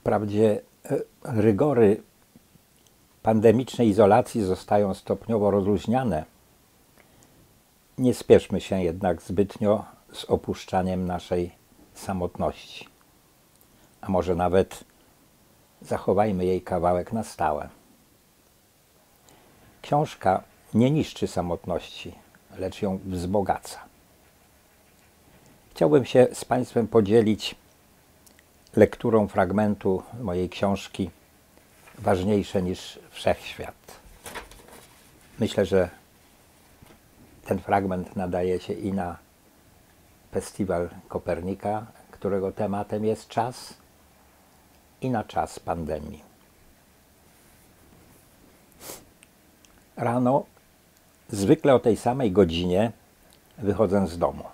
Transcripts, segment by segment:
Wprawdzie e, rygory pandemicznej izolacji zostają stopniowo rozluźniane. Nie spieszmy się jednak zbytnio z opuszczaniem naszej samotności. A może nawet zachowajmy jej kawałek na stałe. Książka nie niszczy samotności, lecz ją wzbogaca. Chciałbym się z Państwem podzielić lekturą fragmentu mojej książki Ważniejsze niż wszechświat. Myślę, że ten fragment nadaje się i na festiwal Kopernika, którego tematem jest czas, i na czas pandemii. Rano, zwykle o tej samej godzinie, wychodzę z domu.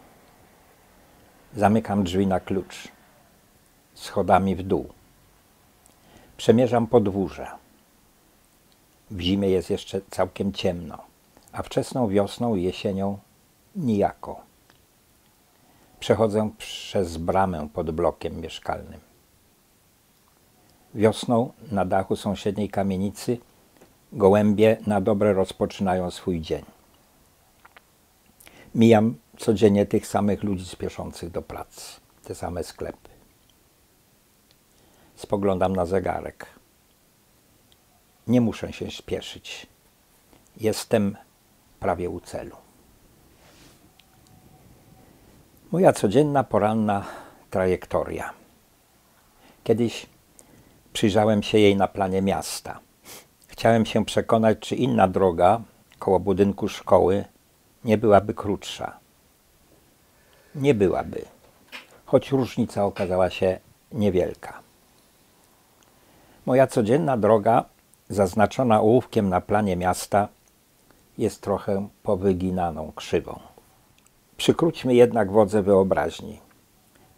Zamykam drzwi na klucz, schodami w dół. Przemierzam podwórze. W zimie jest jeszcze całkiem ciemno, a wczesną wiosną i jesienią nijako. Przechodzę przez bramę pod blokiem mieszkalnym. Wiosną na dachu sąsiedniej kamienicy gołębie na dobre rozpoczynają swój dzień. Mijam codziennie tych samych ludzi spieszących do pracy, te same sklepy. Spoglądam na zegarek. Nie muszę się śpieszyć. Jestem prawie u celu. Moja codzienna poranna trajektoria. Kiedyś przyjrzałem się jej na planie miasta. Chciałem się przekonać, czy inna droga koło budynku szkoły nie byłaby krótsza. Nie byłaby, choć różnica okazała się niewielka. Moja codzienna droga, zaznaczona ołówkiem na planie miasta, jest trochę powyginaną krzywą. Przykróćmy jednak wodze wyobraźni.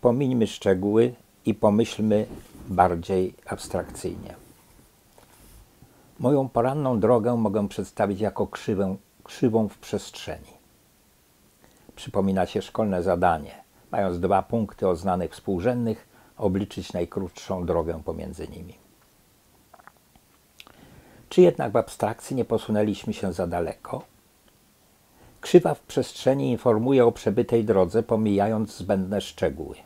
Pomińmy szczegóły i pomyślmy bardziej abstrakcyjnie. Moją poranną drogę mogę przedstawić jako krzywę, krzywą w przestrzeni. Przypomina się szkolne zadanie. Mając dwa punkty o znanych współrzędnych, obliczyć najkrótszą drogę pomiędzy nimi. Czy jednak w abstrakcji nie posunęliśmy się za daleko? Krzywa w przestrzeni informuje o przebytej drodze, pomijając zbędne szczegóły.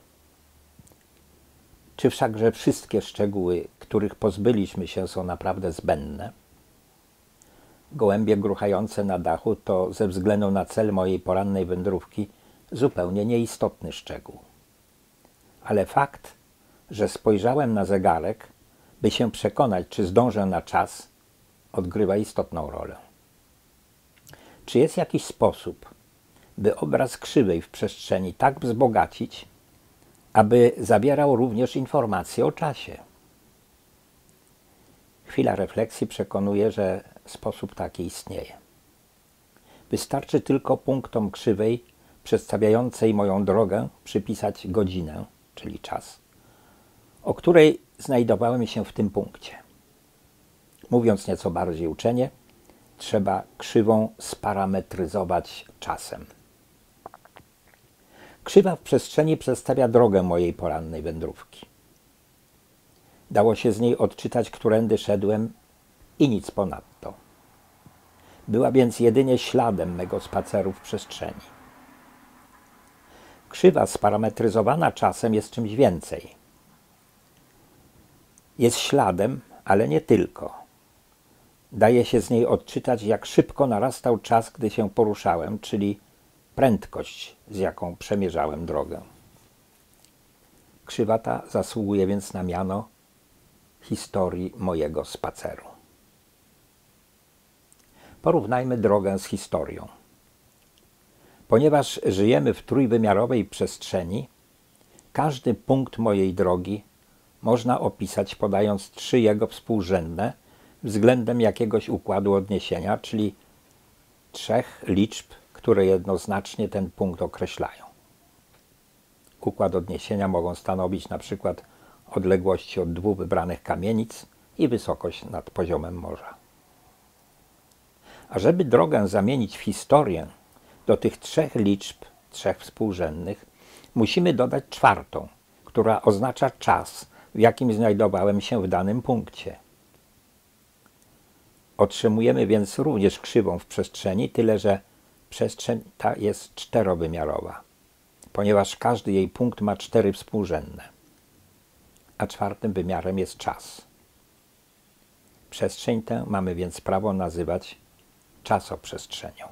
Czy wszakże wszystkie szczegóły, których pozbyliśmy się, są naprawdę zbędne? Gołębie gruchające na dachu to ze względu na cel mojej porannej wędrówki zupełnie nieistotny szczegół. Ale fakt, że spojrzałem na zegarek, by się przekonać, czy zdążę na czas, odgrywa istotną rolę. Czy jest jakiś sposób, by obraz krzywej w przestrzeni tak wzbogacić, aby zawierał również informacje o czasie? Chwila refleksji przekonuje, że sposób taki istnieje. Wystarczy tylko punktom krzywej przedstawiającej moją drogę przypisać godzinę, czyli czas, o której znajdowałem się w tym punkcie. Mówiąc nieco bardziej uczenie, trzeba krzywą sparametryzować czasem. Krzywa w przestrzeni przedstawia drogę mojej porannej wędrówki. Dało się z niej odczytać, którędy szedłem i nic ponadto. Była więc jedynie śladem mego spaceru w przestrzeni. Krzywa sparametryzowana czasem jest czymś więcej. Jest śladem, ale nie tylko. Daje się z niej odczytać, jak szybko narastał czas, gdy się poruszałem, czyli prędkość, z jaką przemierzałem drogę. Krzywa ta zasługuje więc na miano historii mojego spaceru. Porównajmy drogę z historią. Ponieważ żyjemy w trójwymiarowej przestrzeni, każdy punkt mojej drogi można opisać podając trzy jego współrzędne względem jakiegoś układu odniesienia, czyli trzech liczb, które jednoznacznie ten punkt określają. Układ odniesienia mogą stanowić na przykład odległości od dwóch wybranych kamienic i wysokość nad poziomem morza. A żeby drogę zamienić w historię, do tych trzech liczb, trzech współrzędnych, musimy dodać czwartą, która oznacza czas, w jakim znajdowałem się w danym punkcie. Otrzymujemy więc również krzywą w przestrzeni, tyle że przestrzeń ta jest czterowymiarowa, ponieważ każdy jej punkt ma cztery współrzędne, a czwartym wymiarem jest czas. Przestrzeń tę mamy więc prawo nazywać czasoprzestrzenią.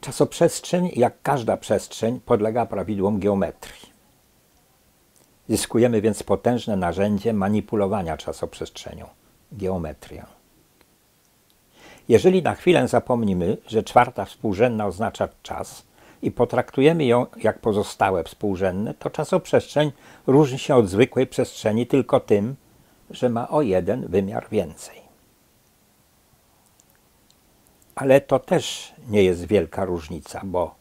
Czasoprzestrzeń, jak każda przestrzeń, podlega prawidłom geometrii. Zyskujemy więc potężne narzędzie manipulowania czasoprzestrzenią geometrię. Jeżeli na chwilę zapomnimy, że czwarta współrzędna oznacza czas i potraktujemy ją jak pozostałe współrzędne, to czasoprzestrzeń różni się od zwykłej przestrzeni tylko tym, że ma o jeden wymiar więcej. Ale to też nie jest wielka różnica, bo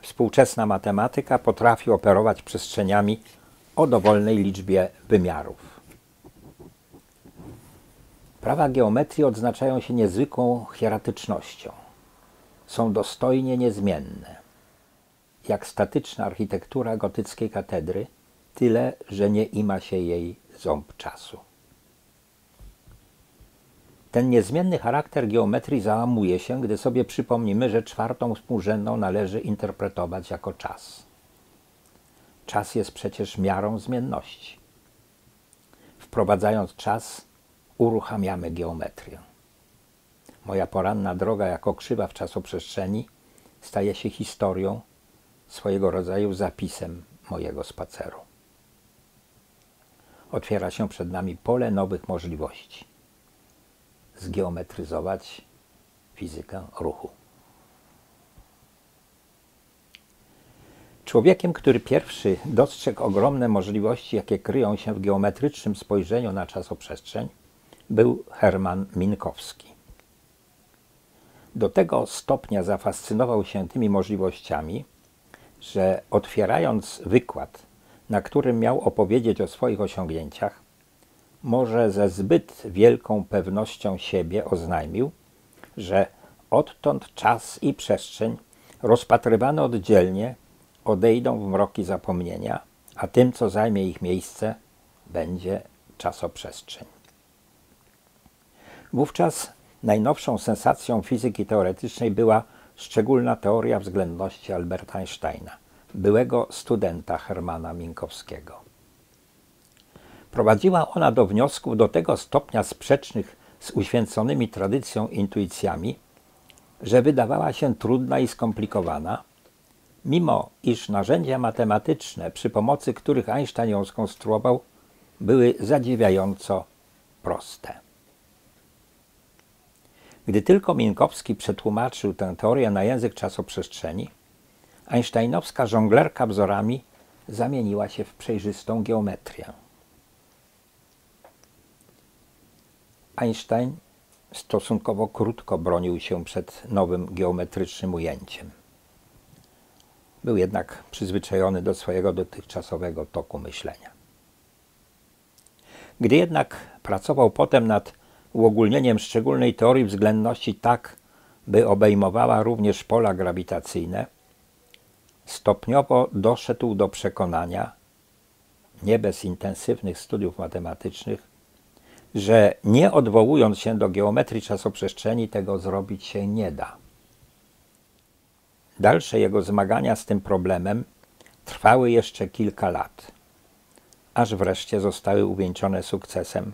współczesna matematyka potrafi operować przestrzeniami o dowolnej liczbie wymiarów. Prawa geometrii odznaczają się niezwykłą hieratycznością. Są dostojnie niezmienne. Jak statyczna architektura gotyckiej katedry, tyle, że nie ima się jej ząb czasu. Ten niezmienny charakter geometrii załamuje się, gdy sobie przypomnimy, że czwartą współrzędną należy interpretować jako czas. Czas jest przecież miarą zmienności. Wprowadzając czas, uruchamiamy geometrię. Moja poranna droga jako krzywa w czasoprzestrzeni staje się historią, swojego rodzaju zapisem mojego spaceru. Otwiera się przed nami pole nowych możliwości zgeometryzować fizykę ruchu. Człowiekiem, który pierwszy dostrzegł ogromne możliwości, jakie kryją się w geometrycznym spojrzeniu na czasoprzestrzeń, był Hermann Minkowski. Do tego stopnia zafascynował się tymi możliwościami, że otwierając wykład, na którym miał opowiedzieć o swoich osiągnięciach, może ze zbyt wielką pewnością siebie oznajmił, że odtąd czas i przestrzeń rozpatrywane oddzielnie odejdą w mroki zapomnienia, a tym, co zajmie ich miejsce, będzie czasoprzestrzeń. Wówczas najnowszą sensacją fizyki teoretycznej była szczególna teoria względności Alberta Einsteina, byłego studenta Hermana Minkowskiego. Prowadziła ona do wniosków do tego stopnia sprzecznych z uświęconymi tradycją intuicjami, że wydawała się trudna i skomplikowana, mimo iż narzędzia matematyczne, przy pomocy których Einstein ją skonstruował, były zadziwiająco proste. Gdy tylko Minkowski przetłumaczył tę teorię na język czasoprzestrzeni, einsteinowska żonglerka wzorami zamieniła się w przejrzystą geometrię. Einstein stosunkowo krótko bronił się przed nowym geometrycznym ujęciem. Był jednak przyzwyczajony do swojego dotychczasowego toku myślenia. Gdy jednak pracował potem nad uogólnieniem szczególnej teorii względności tak, by obejmowała również pola grawitacyjne, stopniowo doszedł do przekonania, nie bez intensywnych studiów matematycznych, że nie odwołując się do geometrii czasoprzestrzeni tego zrobić się nie da. Dalsze jego zmagania z tym problemem trwały jeszcze kilka lat, aż wreszcie zostały uwieńczone sukcesem,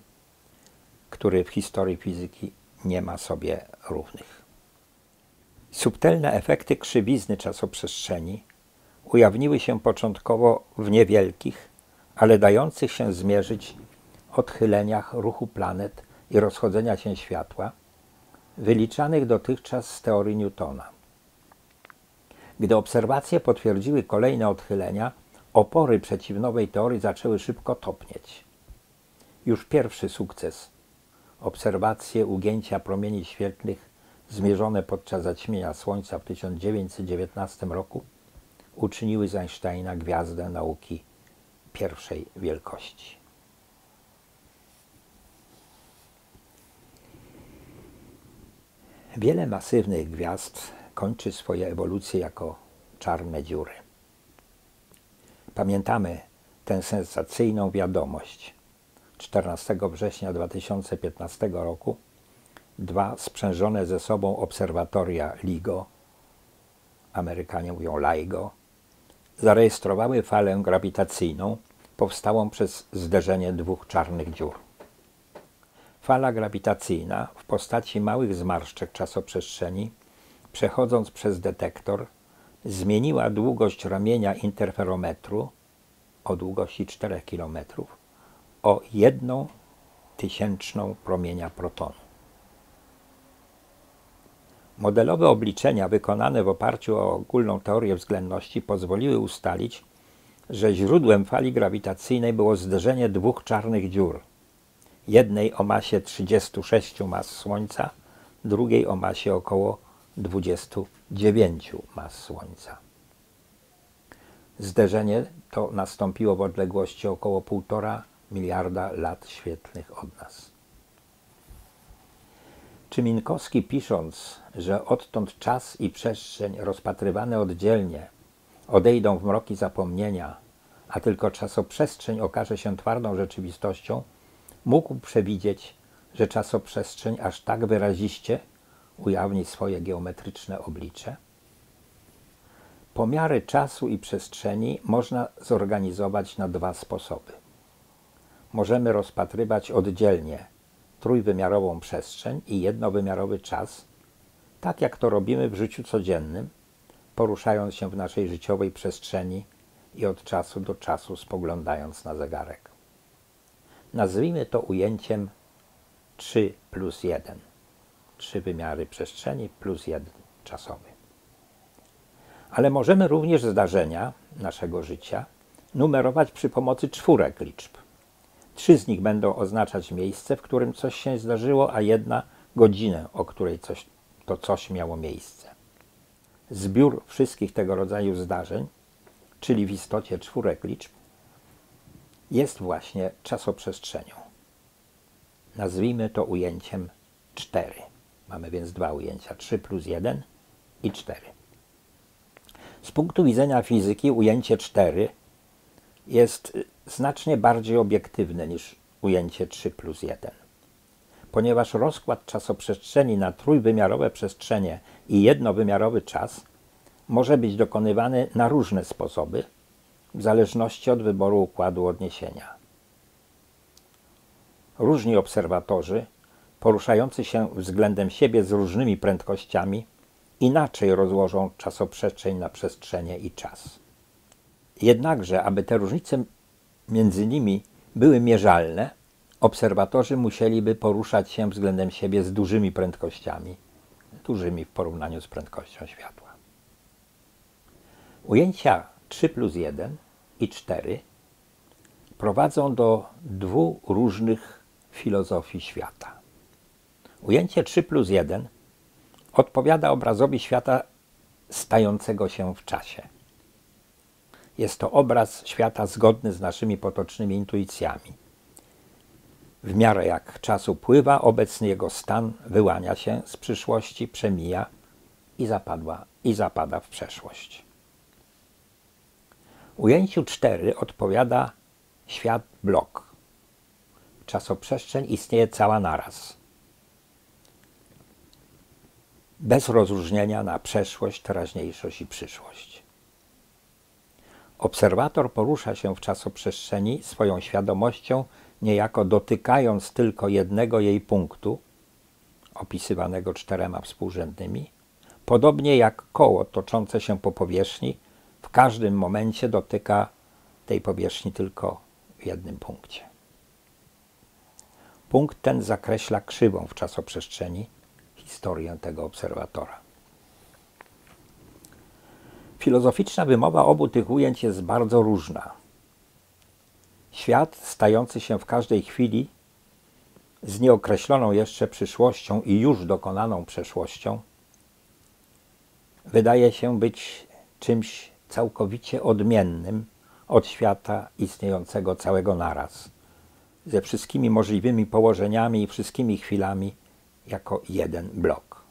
który w historii fizyki nie ma sobie równych. Subtelne efekty krzywizny czasoprzestrzeni ujawniły się początkowo w niewielkich, ale dających się zmierzyć odchyleniach ruchu planet i rozchodzenia się światła, wyliczanych dotychczas z teorii Newtona. Gdy obserwacje potwierdziły kolejne odchylenia, opory przeciw nowej teorii zaczęły szybko topnieć. Już pierwszy sukces obserwacje ugięcia promieni świetlnych zmierzone podczas zaćmienia Słońca w 1919 roku uczyniły z Einsteina gwiazdę nauki pierwszej wielkości. Wiele masywnych gwiazd kończy swoje ewolucje jako czarne dziury. Pamiętamy tę sensacyjną wiadomość. 14 września 2015 roku dwa sprzężone ze sobą obserwatoria LIGO, Amerykanie mówią LIGO, zarejestrowały falę grawitacyjną powstałą przez zderzenie dwóch czarnych dziur. Fala grawitacyjna w postaci małych zmarszczek czasoprzestrzeni, przechodząc przez detektor, zmieniła długość ramienia interferometru o długości 4 km o jedną tysięczną promienia protonu. Modelowe obliczenia wykonane w oparciu o ogólną teorię względności pozwoliły ustalić, że źródłem fali grawitacyjnej było zderzenie dwóch czarnych dziur. Jednej o masie 36 mas Słońca, drugiej o masie około 29 mas Słońca. Zderzenie to nastąpiło w odległości około 1,5 miliarda lat świetlnych od nas. Czy Minkowski pisząc, że odtąd czas i przestrzeń rozpatrywane oddzielnie odejdą w mroki zapomnienia, a tylko czasoprzestrzeń okaże się twardą rzeczywistością, mógł przewidzieć, że czasoprzestrzeń aż tak wyraziście ujawni swoje geometryczne oblicze? Pomiary czasu i przestrzeni można zorganizować na dwa sposoby. Możemy rozpatrywać oddzielnie trójwymiarową przestrzeń i jednowymiarowy czas, tak jak to robimy w życiu codziennym, poruszając się w naszej życiowej przestrzeni i od czasu do czasu spoglądając na zegarek. Nazwijmy to ujęciem 3 plus 1. Trzy wymiary przestrzeni plus jeden czasowy. Ale możemy również zdarzenia naszego życia numerować przy pomocy czwórek liczb. Trzy z nich będą oznaczać miejsce, w którym coś się zdarzyło, a jedna godzinę, o której coś, to coś miało miejsce. Zbiór wszystkich tego rodzaju zdarzeń, czyli w istocie czwórek liczb, jest właśnie czasoprzestrzenią. Nazwijmy to ujęciem 4. Mamy więc dwa ujęcia: 3 plus 1 i 4. Z punktu widzenia fizyki ujęcie 4 jest znacznie bardziej obiektywne niż ujęcie 3 plus 1. Ponieważ rozkład czasoprzestrzeni na trójwymiarowe przestrzenie i jednowymiarowy czas może być dokonywany na różne sposoby, w zależności od wyboru układu odniesienia. Różni obserwatorzy, poruszający się względem siebie z różnymi prędkościami, inaczej rozłożą czasoprzestrzeń na przestrzenie i czas. Jednakże, aby te różnice między nimi były mierzalne, obserwatorzy musieliby poruszać się względem siebie z dużymi prędkościami, dużymi w porównaniu z prędkością światła. Ujęcia 3 plus 1 i 4 prowadzą do dwóch różnych filozofii świata. Ujęcie 3 plus 1 odpowiada obrazowi świata stającego się w czasie. Jest to obraz świata zgodny z naszymi potocznymi intuicjami. W miarę jak czas upływa, obecny jego stan wyłania się z przyszłości, przemija i, zapadła, i zapada w przeszłość. Ujęciu 4 odpowiada świat blok. Czasoprzestrzeń istnieje cała naraz. Bez rozróżnienia na przeszłość, teraźniejszość i przyszłość. Obserwator porusza się w czasoprzestrzeni swoją świadomością, niejako dotykając tylko jednego jej punktu, opisywanego czterema współrzędnymi, podobnie jak koło toczące się po powierzchni w każdym momencie dotyka tej powierzchni tylko w jednym punkcie. Punkt ten zakreśla krzywą w czasoprzestrzeni historię tego obserwatora. Filozoficzna wymowa obu tych ujęć jest bardzo różna. Świat stający się w każdej chwili z nieokreśloną jeszcze przyszłością i już dokonaną przeszłością wydaje się być czymś całkowicie odmiennym od świata istniejącego całego naraz, ze wszystkimi możliwymi położeniami i wszystkimi chwilami jako jeden blok.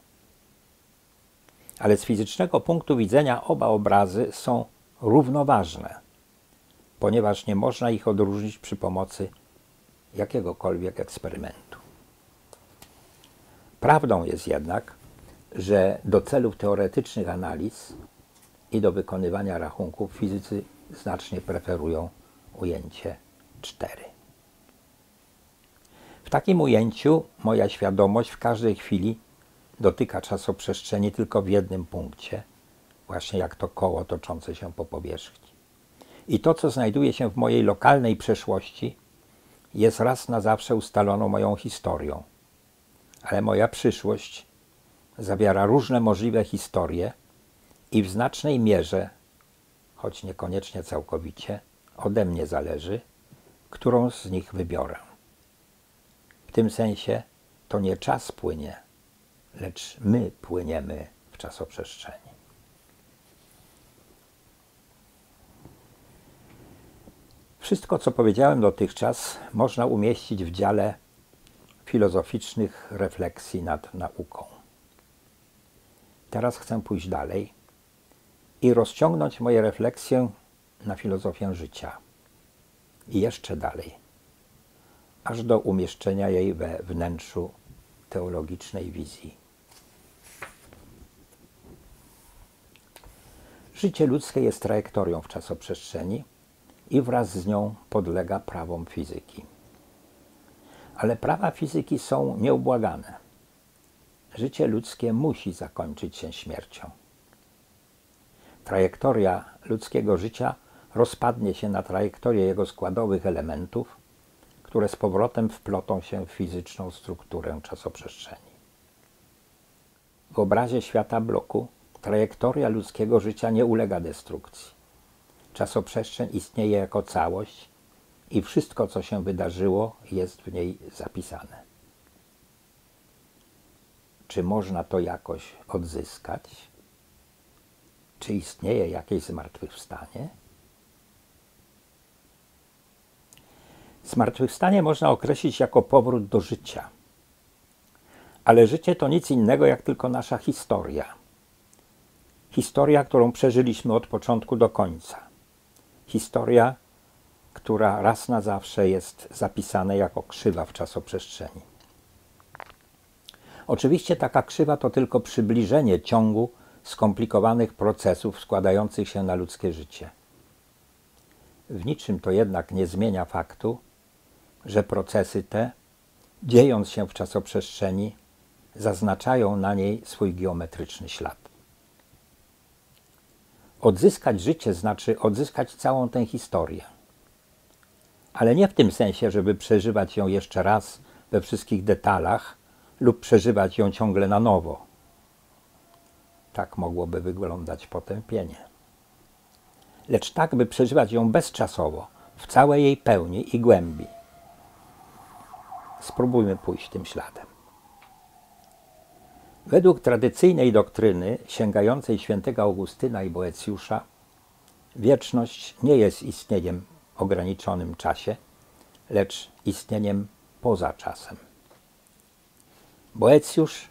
Ale z fizycznego punktu widzenia oba obrazy są równoważne, ponieważ nie można ich odróżnić przy pomocy jakiegokolwiek eksperymentu. Prawdą jest jednak, że do celów teoretycznych analiz i do wykonywania rachunków fizycy znacznie preferują ujęcie 4. W takim ujęciu moja świadomość w każdej chwili dotyka czasoprzestrzeni tylko w jednym punkcie, właśnie jak to koło toczące się po powierzchni. I to, co znajduje się w mojej lokalnej przeszłości, jest raz na zawsze ustaloną moją historią. Ale moja przyszłość zawiera różne możliwe historie i w znacznej mierze, choć niekoniecznie całkowicie, ode mnie zależy, którą z nich wybiorę. Tym sensie to nie czas płynie, lecz my płyniemy w czasoprzestrzeni. Wszystko, co powiedziałem dotychczas, można umieścić w dziale filozoficznych refleksji nad nauką. Teraz chcę pójść dalej i rozciągnąć moje refleksje na filozofię życia i jeszcze dalej, aż do umieszczenia jej we wnętrzu teologicznej wizji. Życie ludzkie jest trajektorią w czasoprzestrzeni i wraz z nią podlega prawom fizyki. Ale prawa fizyki są nieubłagane. Życie ludzkie musi zakończyć się śmiercią. Trajektoria ludzkiego życia rozpadnie się na trajektorię jego składowych elementów, które z powrotem wplotą się w fizyczną strukturę czasoprzestrzeni. W obrazie świata bloku trajektoria ludzkiego życia nie ulega destrukcji. Czasoprzestrzeń istnieje jako całość i wszystko, co się wydarzyło, jest w niej zapisane. Czy można to jakoś odzyskać? Czy istnieje jakieś zmartwychwstanie? Zmartwychwstanie można określić jako powrót do życia. Ale życie to nic innego jak tylko nasza historia. Historia, którą przeżyliśmy od początku do końca. Historia, która raz na zawsze jest zapisana jako krzywa w czasoprzestrzeni. Oczywiście taka krzywa to tylko przybliżenie ciągu skomplikowanych procesów składających się na ludzkie życie. W niczym to jednak nie zmienia faktu, że procesy te, dziejąc się w czasoprzestrzeni, zaznaczają na niej swój geometryczny ślad. Odzyskać życie znaczy odzyskać całą tę historię. Ale nie w tym sensie, żeby przeżywać ją jeszcze raz we wszystkich detalach lub przeżywać ją ciągle na nowo. Tak mogłoby wyglądać potępienie. Lecz tak, by przeżywać ją bezczasowo, w całej jej pełni i głębi. Spróbujmy pójść tym śladem. Według tradycyjnej doktryny sięgającej świętego Augustyna i Boecjusza, wieczność nie jest istnieniem ograniczonym czasie, lecz istnieniem poza czasem. Boecjusz,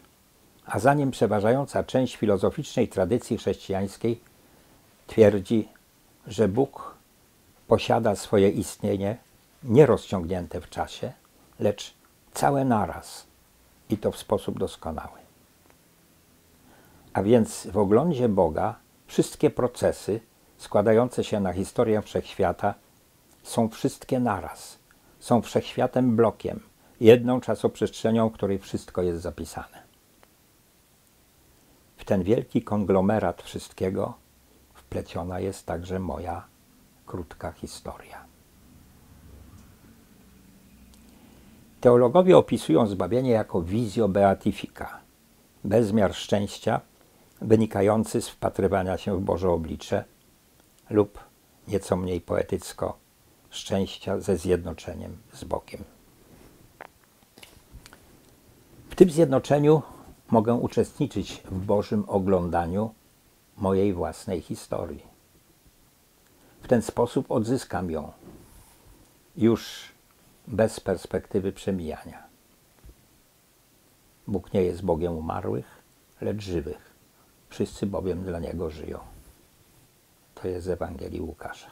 a za nim przeważająca część filozoficznej tradycji chrześcijańskiej, twierdzi, że Bóg posiada swoje istnienie nierozciągnięte w czasie, lecz całe naraz i to w sposób doskonały. A więc w oglądzie Boga wszystkie procesy składające się na historię wszechświata są wszystkie naraz. Są wszechświatem blokiem, jedną czasoprzestrzenią, w której wszystko jest zapisane. W ten wielki konglomerat wszystkiego wpleciona jest także moja krótka historia. Teologowie opisują zbawienie jako wizjo beatifica, bezmiar szczęścia wynikający z wpatrywania się w Boże oblicze lub nieco mniej poetycko szczęścia ze zjednoczeniem z Bogiem. W tym zjednoczeniu mogę uczestniczyć w Bożym oglądaniu mojej własnej historii. W ten sposób odzyskam ją już bez perspektywy przemijania. Bóg nie jest Bogiem umarłych, lecz żywych. Wszyscy bowiem dla Niego żyją. To jest z Ewangelii Łukasza.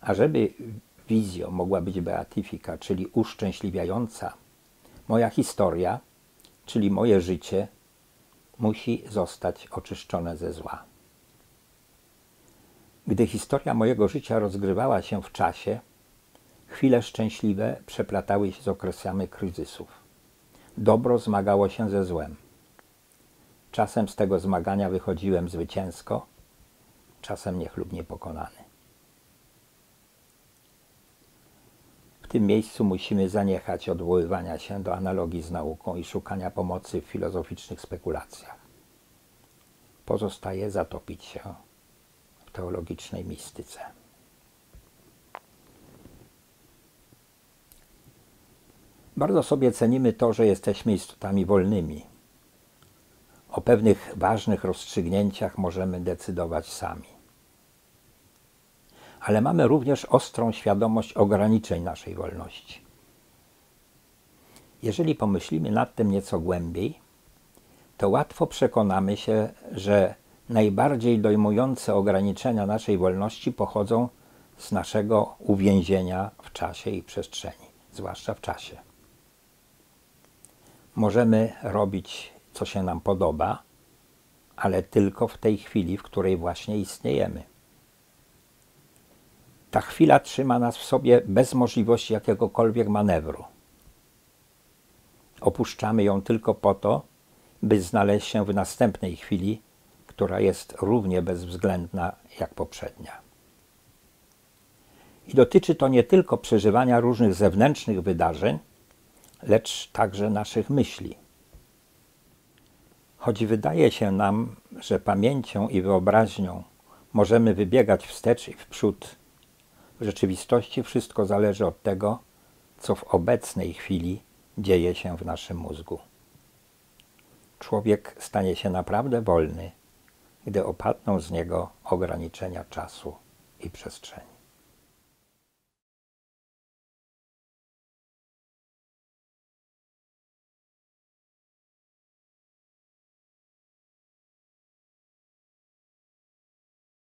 A żeby wizjo mogła być beatyfika, czyli uszczęśliwiająca, moja historia, czyli moje życie, musi zostać oczyszczone ze zła. Gdy historia mojego życia rozgrywała się w czasie, chwile szczęśliwe przeplatały się z okresami kryzysów. Dobro zmagało się ze złem. Czasem z tego zmagania wychodziłem zwycięsko, czasem niechlubnie pokonany. W tym miejscu musimy zaniechać odwoływania się do analogii z nauką i szukania pomocy w filozoficznych spekulacjach. Pozostaje zatopić się w teologicznej mistyce. Bardzo sobie cenimy to, że jesteśmy istotami wolnymi. O pewnych ważnych rozstrzygnięciach możemy decydować sami. Ale mamy również ostrą świadomość ograniczeń naszej wolności. Jeżeli pomyślimy nad tym nieco głębiej, to łatwo przekonamy się, że najbardziej dojmujące ograniczenia naszej wolności pochodzą z naszego uwięzienia w czasie i przestrzeni, zwłaszcza w czasie. Możemy robić, co się nam podoba, ale tylko w tej chwili, w której właśnie istniejemy. Ta chwila trzyma nas w sobie bez możliwości jakiegokolwiek manewru. Opuszczamy ją tylko po to, by znaleźć się w następnej chwili, która jest równie bezwzględna jak poprzednia. I dotyczy to nie tylko przeżywania różnych zewnętrznych wydarzeń, lecz także naszych myśli. Choć wydaje się nam, że pamięcią i wyobraźnią możemy wybiegać wstecz i w przód, w rzeczywistości wszystko zależy od tego, co w obecnej chwili dzieje się w naszym mózgu. Człowiek stanie się naprawdę wolny, gdy opadną z niego ograniczenia czasu i przestrzeni.